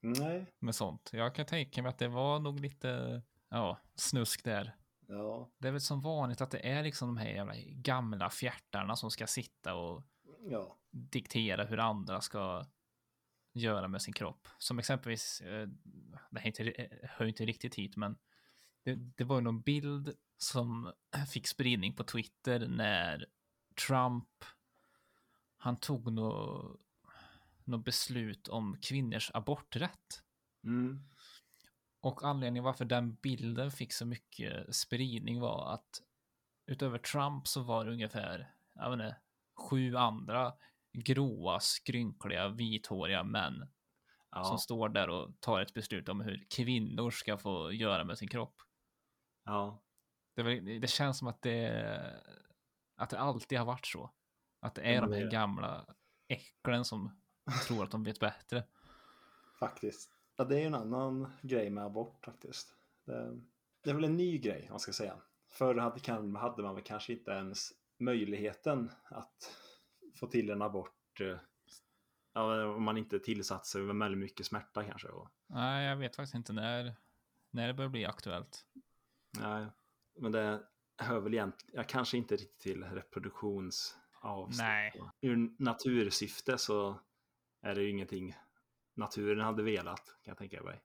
nej, med sånt. Jag kan tänka mig att det var nog lite, ja, snusk där. ja, Det är väl som vanligt att det är liksom de här jävla gamla fjärtarna som ska sitta och ja, diktera hur andra ska göra med sin kropp. Som exempelvis, eh, det här inte, eh, hör inte riktigt hit, men det, det var ju någon bild som fick spridning på Twitter när Trump, han tog något nå beslut om kvinnors aborträtt. mm, Och anledningen varför den bilden fick så mycket spridning var att utöver Trump så var det ungefär, jag vet inte, sju andra gråa, skrynkliga, vithåriga män Ja, som står där och tar ett beslut om hur kvinnor ska få göra med sin kropp. Ja, Det, det känns som att det, att det alltid har varit så. Att det är Ja, de här det- gamla äcklen som tror att de vet bättre. faktiskt. Ja, det är en annan grej med abort faktiskt. Det, det är väl en ny grej, man ska säga. Förr hade, kan, hade man väl kanske inte ens möjligheten att få till en abort eh, ja, om man inte tillsatt sig med väldigt mycket smärta kanske. Nej, jag vet faktiskt inte när, när det börjar bli aktuellt. Nej, men det hör väl egentligen, jag kanske inte riktigt till reproduktionsavsnitt. Nej. Ur natursyfte så är det ju ingenting naturen hade velat, kan jag tänka mig.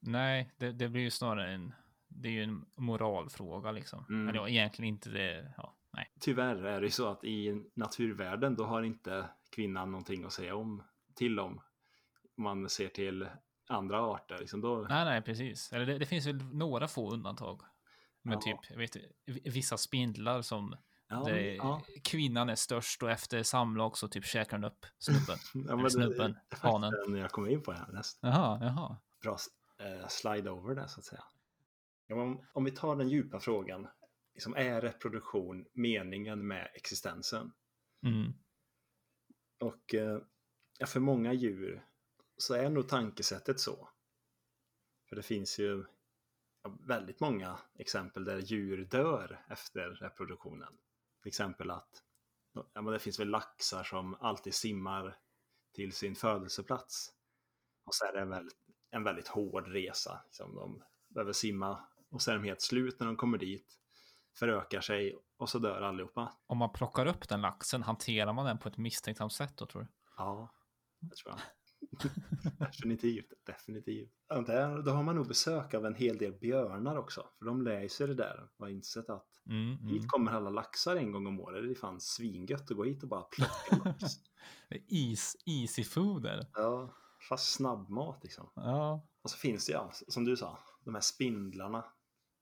Nej, det, det blir ju snarare en, det är ju en moralfråga liksom. Mm. Eller ja, egentligen inte det, ja, nej. Tyvärr är det ju så att i naturvärlden då har inte kvinnan någonting att säga om till om. Om man ser till andra arter. Liksom då, Nej, nej, precis. Eller det, det finns väl några få undantag. Men Ja. typ, vet vissa spindlar som ja, där ja, kvinnan är störst och efter samlag så typ käkar den upp snubben. ja, men det- snubben, det faktiskt hanen. den jag kommer in på här näst. Jaha, jaha. Bra eh, slide over det så att säga. Ja, om, om vi tar den djupa frågan. Liksom, är reproduktion meningen med existensen? Mm. Och eh, för många djur så är nog tankesättet så. För det finns ju väldigt många exempel där djur dör efter reproduktionen. Till exempel att ja, men det finns väl laxar som alltid simmar till sin födelseplats. Och så är det en väldigt, en väldigt hård resa. Liksom de behöver simma och så är de helt slut när de kommer dit. Förökar sig och så dör allihopa. Om man plockar upp den laxen, hanterar man den på ett misstänksamt sätt då tror du? Ja, det tror jag. Definitivt, definitivt. Där, då har man nog besök av en hel del björnar också. För de lär sig det där och har insett att Mm, mm. hit kommer alla laxar en gång om året. Det är fan svingött att gå hit och bara plocka lax. Is, easy det. Ja, fast snabbmat liksom. Ja, Och så finns det ja, som du sa, de här spindlarna.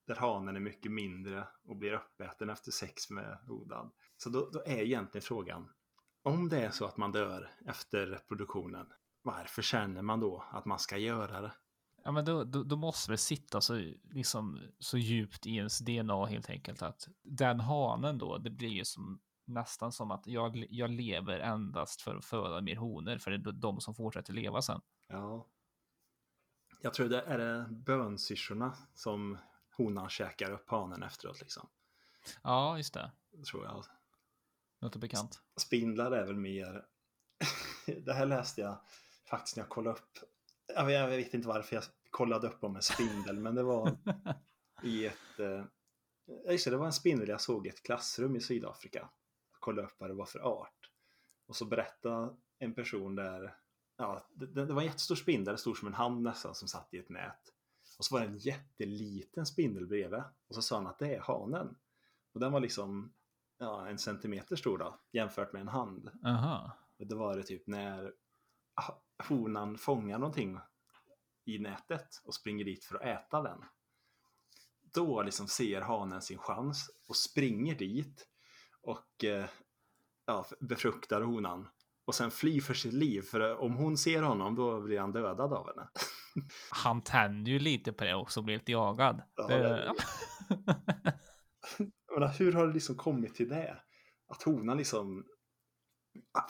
Där hanen är mycket mindre och blir uppäten efter sex med hodan. Så då, då är egentligen frågan, om det är så att man dör efter reproduktionen, varför känner man då att man ska göra det? ja men då, då, då måste det sitta så, liksom, så djupt i ens DNA helt enkelt att den hanen då, det blir ju som nästan som att jag, jag lever endast för att föda mer honor, för det är de som fortsätter leva sen. Ja. Jag tror det är det bönsyrsorna som honan käkar upp hanen efteråt liksom. Ja, just det. Tror jag. Låter bekant. Spindlar är väl mer... det här läste jag faktiskt när jag kollade upp. Jag vet, jag vet inte varför jag kollade upp om en spindel, men det var i ett... Eh... Just det, det var en spindel jag såg i ett klassrum i Sydafrika. Jag kollade upp vad det var för art. Och så berättade en person där... Ja, det, det var en jättestor spindel, stor som en hand nästan, som satt i ett nät. Och så var det en jätteliten spindel bredvid. Och så sa han att det är hanen. Och den var liksom ja, en centimeter stor då, jämfört med en hand. Aha. Och det var det typ när ah, honan fångar någonting i nätet och springer dit för att äta den. Då liksom ser hanen sin chans och springer dit och eh, ja, befruktar honan. Och sen flyr för sitt liv, för om hon ser honom då blir han dödad av henne. Han tänder ju lite på det också blir lite jagad. Ja, det, hur har det liksom kommit till det? Att honan liksom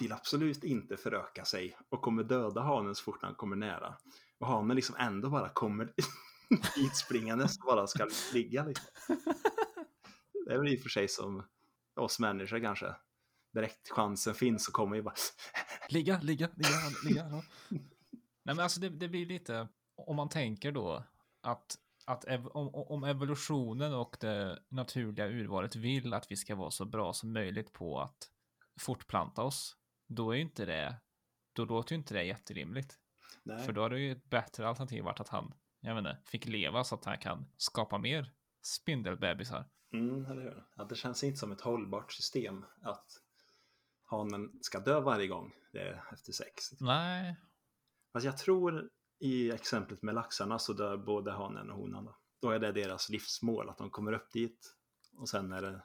vill absolut inte föröka sig och kommer döda hanen så fort han kommer nära. Och hanen liksom ändå bara kommer dit springandes och bara ska ligga. Liksom. Det är väl i och för sig som oss människor kanske. Direkt chansen finns så kommer ju bara Ligga, ligga, ligga, ligga. Ja. Nej, men alltså det, det blir lite, om man tänker då att, att ev, om, om evolutionen och det naturliga urvalet vill att vi ska vara så bra som möjligt på att fortplanta oss, då är ju inte det, då låter ju inte det jätterimligt. Nej. För då hade ju ett bättre alternativ varit att han, jag inte, fick leva så att han kan skapa mer spindelbebisar. Mm, eller hur? Ja, det känns inte som ett hållbart system att hanen ska dö varje gång det är efter sex. Nej, Fast jag tror i exemplet med laxarna så dör både hanen och honan. Då, då är det deras livsmål att de kommer upp dit och sen är det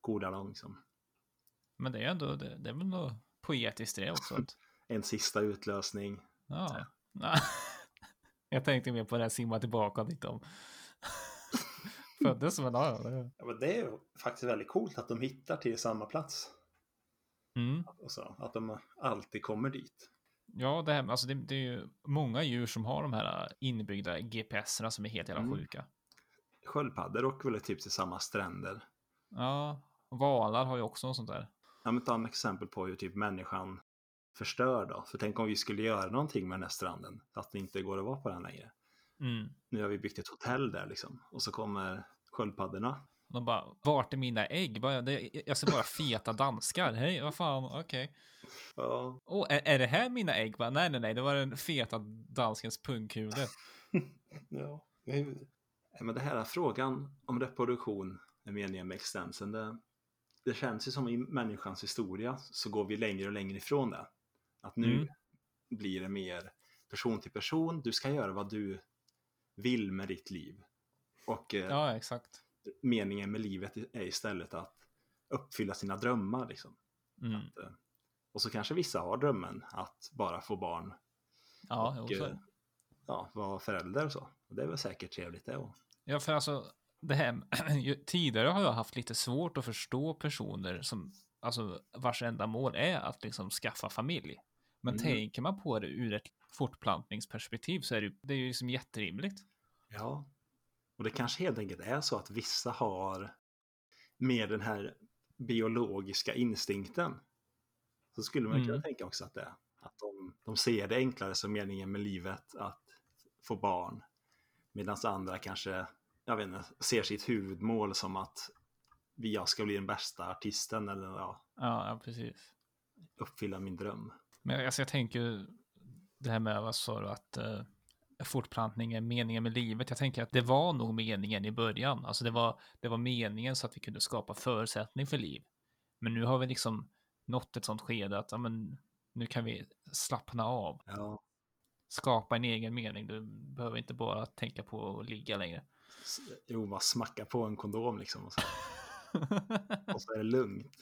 kodar de liksom. Men det är ändå, det, det är väl nog poetiskt det också. Att, En sista utlösning. ja. Jag tänkte mer på det här simma tillbaka dit om. Föddes som en ja, det- Ja, men det är faktiskt väldigt coolt att de hittar till samma plats. mm. Och så, att de alltid kommer dit. Ja, det, här, alltså det, det är ju många djur som har de här inbyggda GPSerna som är helt jävla Mm. sjuka. Sköldpaddor åker väl typ till samma stränder. Ja, valar har ju också något sånt där. Ja, men ta ett exempel på hur typ människan förstör då. För tänk om vi skulle göra någonting med den här stranden. Att det inte går att vara på den längre. Mm. Nu har vi byggt ett hotell där liksom. Och så kommer sköldpaddorna. De bara, vart är mina ägg? Jag ser bara feta danskar. Hej, vad fan, okej. Ja, Åh, är, är det här mina ägg? Bara, nej, nej, nej, det var den feta danskens pungkulor. ja. Men det här är frågan om reproduktion är meningen med extensen. Det, det känns ju som i människans historia så går vi längre och längre ifrån det. Att nu Mm. blir det mer person till person. Du ska göra vad du vill med ditt liv. Och eh, Ja, exakt. meningen med livet är istället att uppfylla sina drömmar. Liksom. Mm. Och så kanske vissa har drömmen att bara få barn Ja, och eh, ja, vara förälder och så. Och det är väl säkert trevligt det. Och, Ja, för alltså, det här, tidigare har jag haft lite svårt att förstå personer som, alltså, vars enda mål är att liksom skaffa familj. Men Mm. tänker man på det ur ett fortplantningsperspektiv så är det, ju- det är ju liksom jätterimligt. ja. och det kanske helt enkelt är så att vissa har mer den här biologiska instinkten. Så skulle man kunna Mm. tänka också att det är. Att de, de ser det enklare som meningen med livet att få barn. Medan andra kanske, jag vet inte, ser sitt huvudmål som att jag ska bli den bästa artisten eller ja, Ja, precis. uppfylla min dröm. Men alltså, jag tänker det här med vad sa du att eh, fortplantning är meningen med livet. Jag tänker att det var nog meningen i början. Alltså det var, det var meningen så att vi kunde skapa förutsättning för liv. Men nu har vi liksom nått ett sånt skede att ja, men, nu kan vi slappna av. Ja, Skapa en egen mening. Du behöver inte bara tänka på att ligga längre. Jo, bara smacka på en kondom liksom och så, och så är det lugnt.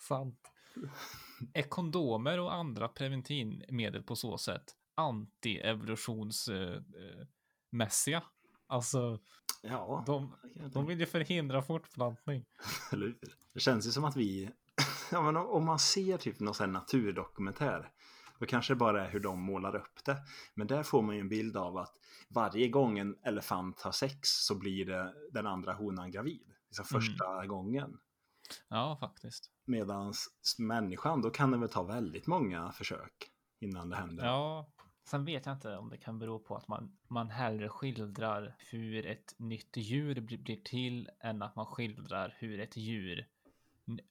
Sant. Är kondomer och andra preventivmedel på så sätt anti-evolutionsmässiga? Alltså, Ja, de, de vill ju förhindra fortplantning. eller? Det känns ju som att vi, ja, men om- om man ser typ någon sån här naturdokumentär, då kanske det bara är hur de målar upp det. Men där får man ju en bild av att varje gång en elefant har sex så blir det den andra honan gravid. Liksom Mm. första gången. Ja, faktiskt. Medan människan, då kan det väl ta väldigt många försök innan det händer. Ja, sen vet jag inte om det kan bero på att man, man hellre skildrar hur ett nytt djur blir, blir till än att man skildrar hur ett djur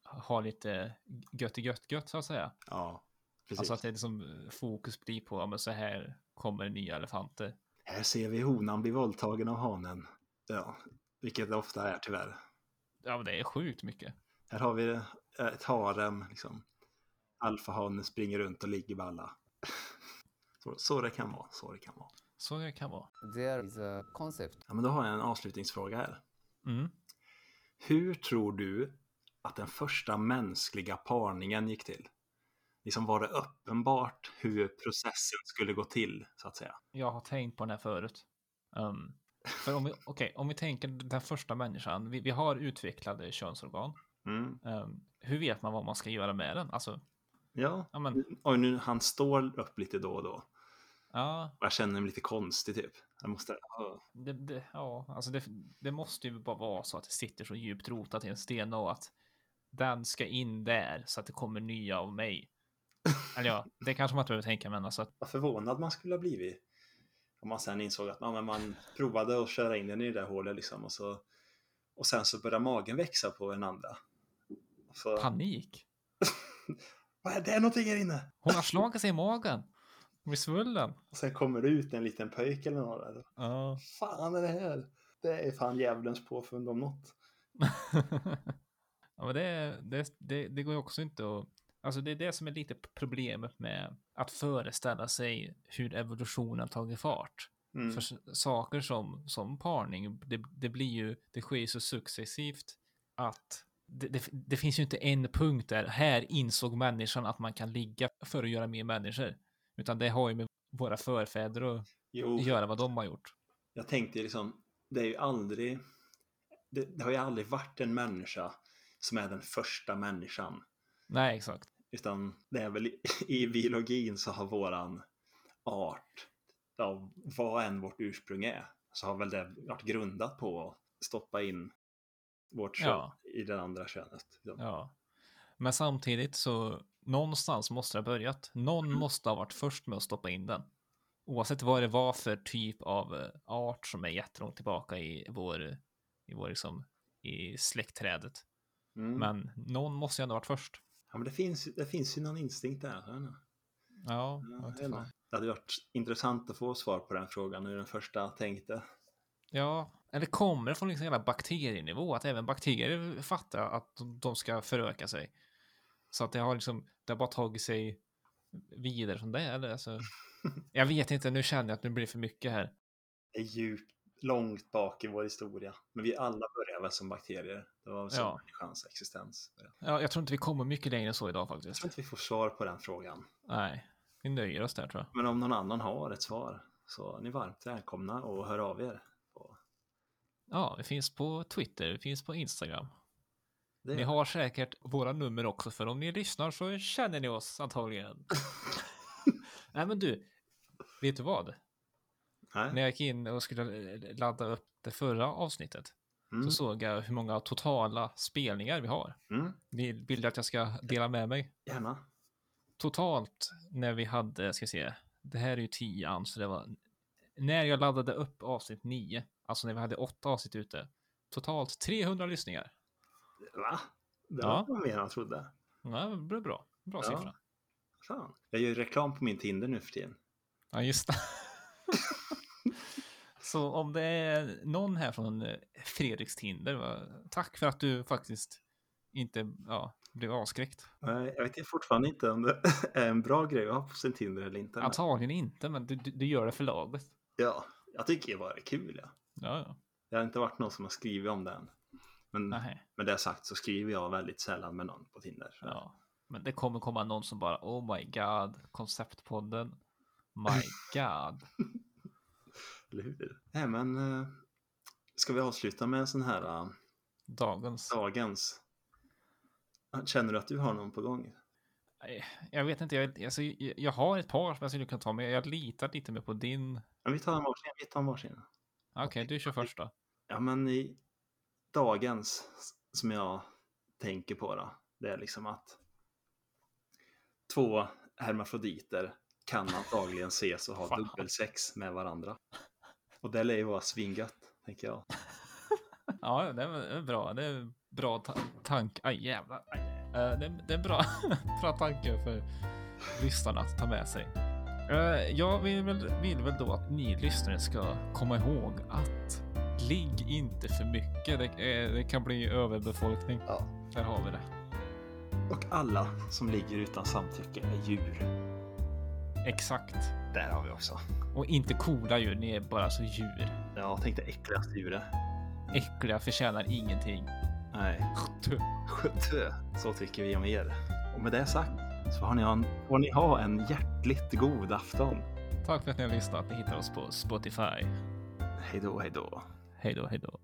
har lite gött gött gött så att säga. Ja, precis. Alltså att det är liksom eh, fokus blir på, ja men så här kommer nya elefanter. Här ser vi honan bli våldtagen av hanen. Ja, vilket det ofta är tyvärr. Ja, men det är sjukt mycket. Här har vi ett harem, liksom. Alfahanen springer runt och ligger med alla. Så, så det kan vara, så det kan vara. Så det kan vara. There is a concept Ja, men då har jag en avslutningsfråga här. Mm. Hur tror du att den första mänskliga parningen gick till? Liksom var det uppenbart hur processen skulle gå till, så att säga? Jag har tänkt på den här förut. Um, för om vi, okej, om vi tänker den första människan, vi, vi har utvecklade könsorgan. Mm. Um, hur vet man vad man ska göra med den? Alltså, Ja, ja men, Oj, nu, han står upp lite då och då. ja, Och jag känner mig lite konstig typ. Jag måste... ja. det, det, ja, alltså det, det måste ju bara vara så att det sitter så djupt rotat i en sten och att den ska in där så att det kommer nya av mig. Eller ja, det kanske man inte behöver tänka, men alltså Vad förvånad man skulle ha blivit. Om man sen insåg att ja, man provade att köra in den i det där hålet liksom. Och, så, och sen så börjar magen växa på en andra. Så, panik. vad är det någonting här inne? Hon har slagit sig i magen. Hon blir svullen. Och sen kommer det ut en liten pöjk eller något där. Ja. Fan är det här? Det är fan djävulens påfund om något. ja, men det, det, det, det går ju också inte att... Alltså det är det som är lite problemet med att föreställa sig hur evolutionen tagit fart. Mm. För saker som, som parning, det, det blir ju, det sker så successivt att det, det, det finns ju inte en punkt där här insåg människan att man kan ligga för att göra mer människor. Utan det har ju med våra förfäder att Jo, göra vad de har gjort. jag tänkte liksom, det är ju aldrig, det, det har ju aldrig varit en människa som är den första människan. Nej, exakt. Utan det är väl i, i biologin så har våran art, ja, vad än vårt ursprung är, så har väl det varit grundat på att stoppa in vårt kön Ja. i det andra könet. Ja. Men samtidigt så någonstans måste det ha börjat. Någon Mm. måste ha varit först med att stoppa in den. Oavsett vad det var för typ av eh, art som är jättelångt tillbaka i vår, i vår liksom, i släktträdet. Mm. Men någon måste ju ändå ha varit först. Ja, men det finns, det finns ju någon instinkt där. Ja, Ja. Det hade varit intressant att få svar på den frågan hur den första tänkte. ja. Eller kommer det från liksom hela bakterienivå? Att även bakterier fattar att de- ska föröka sig. Så att det har liksom, det har bara tagit sig vidare som det. Eller? Alltså, jag vet inte, nu känner jag att det blir för mycket här. Det är djupt, långt bak i vår historia. Men vi alla började väl som bakterier. Det var så Ja. människans existens. Ja, jag tror inte vi kommer mycket längre än så idag Jag faktiskt. tror inte vi får svar på den frågan. Nej, vi nöjer oss där tror jag. Men om någon annan har ett svar så är ni varmt välkomna och hör av er. På Ja, vi finns på Twitter, vi finns på Instagram. det. Ni har säkert våra nummer också, för om ni lyssnar så känner ni oss antagligen. Nej, men du, vet du vad? Nej? När jag gick in och skulle ladda upp det förra avsnittet Mm. så såg jag hur många totala spelningar vi har. Mm. Ni vill att jag ska dela med mig? Gärna. Totalt när vi hade, ska se, det här är ju tian, så det var när jag laddade upp avsnitt 9, alltså när vi hade åtta avsnitt ute, totalt 300 lyssningar. Va? Det Ja. var mer än jag trodde. Ja, blev bra. Bra Ja. siffra. Fan. Jag gör reklam på min Tinder nu för tiden. Ja, just det. Så om det är någon här från eh, Fredriks Tinder, va, tack för att du faktiskt inte ja, blev avskräckt. Nej, Jag vet fortfarande inte om det är en bra grej att ha på sin Tinder eller inte. Antagligen inte, men du, du, gör det för laget. Ja, jag tycker det var kul. Ja. Ja, ja. Det har inte varit någon som har skrivit om det än. Men Nej, med det sagt så skriver jag väldigt sällan med någon på Tinder. ja. Men det kommer komma någon som bara, oh my god, konceptpodden. My god. Eller hur? Nej, men eh, ska vi avsluta med en sån här eh, Dagens. dagens? Känner du att du har någon på gång? Nej, Jag vet inte, jag, alltså, jag, har ett par som jag skulle kunna ta, men jag litar lite mer på din. Ja, vi tar en varsin. Vi tar en varsin. Okej, du kör först då. Ja, men i dagens som jag tänker på då, det är liksom att två hermafroditer kan antagligen ses och ha dubbelsex med varandra. Och det lär ju vara svingött, tänker jag. Ja, det är bra. Det är bra ta tank. Aj, jävlar. Aj. Eh, det, är- det är bra, bra tanke för lyssnarna att ta med sig. Eh, jag vill väl, vill väl då att ni lyssnare ska komma ihåg att ligg inte för mycket. Det, eh, det kan bli överbefolkning. Ja. Där har vi det. Och alla som ligger utan samtycke är djur. Exakt. Där har vi också. Och inte coola djur, ni är bara så djur. Ja, tänk det äckligaste djuret. Äckliga förtjänar ingenting. Nej, Tuh. Tö. så tycker vi om er. Och med det sagt så har ni, ha en, får ni ha en hjärtligt god afton. Tack för att ni har lyssnat. Ni hittar oss på Spotify. Hej då, hej då. Hej då, hej då.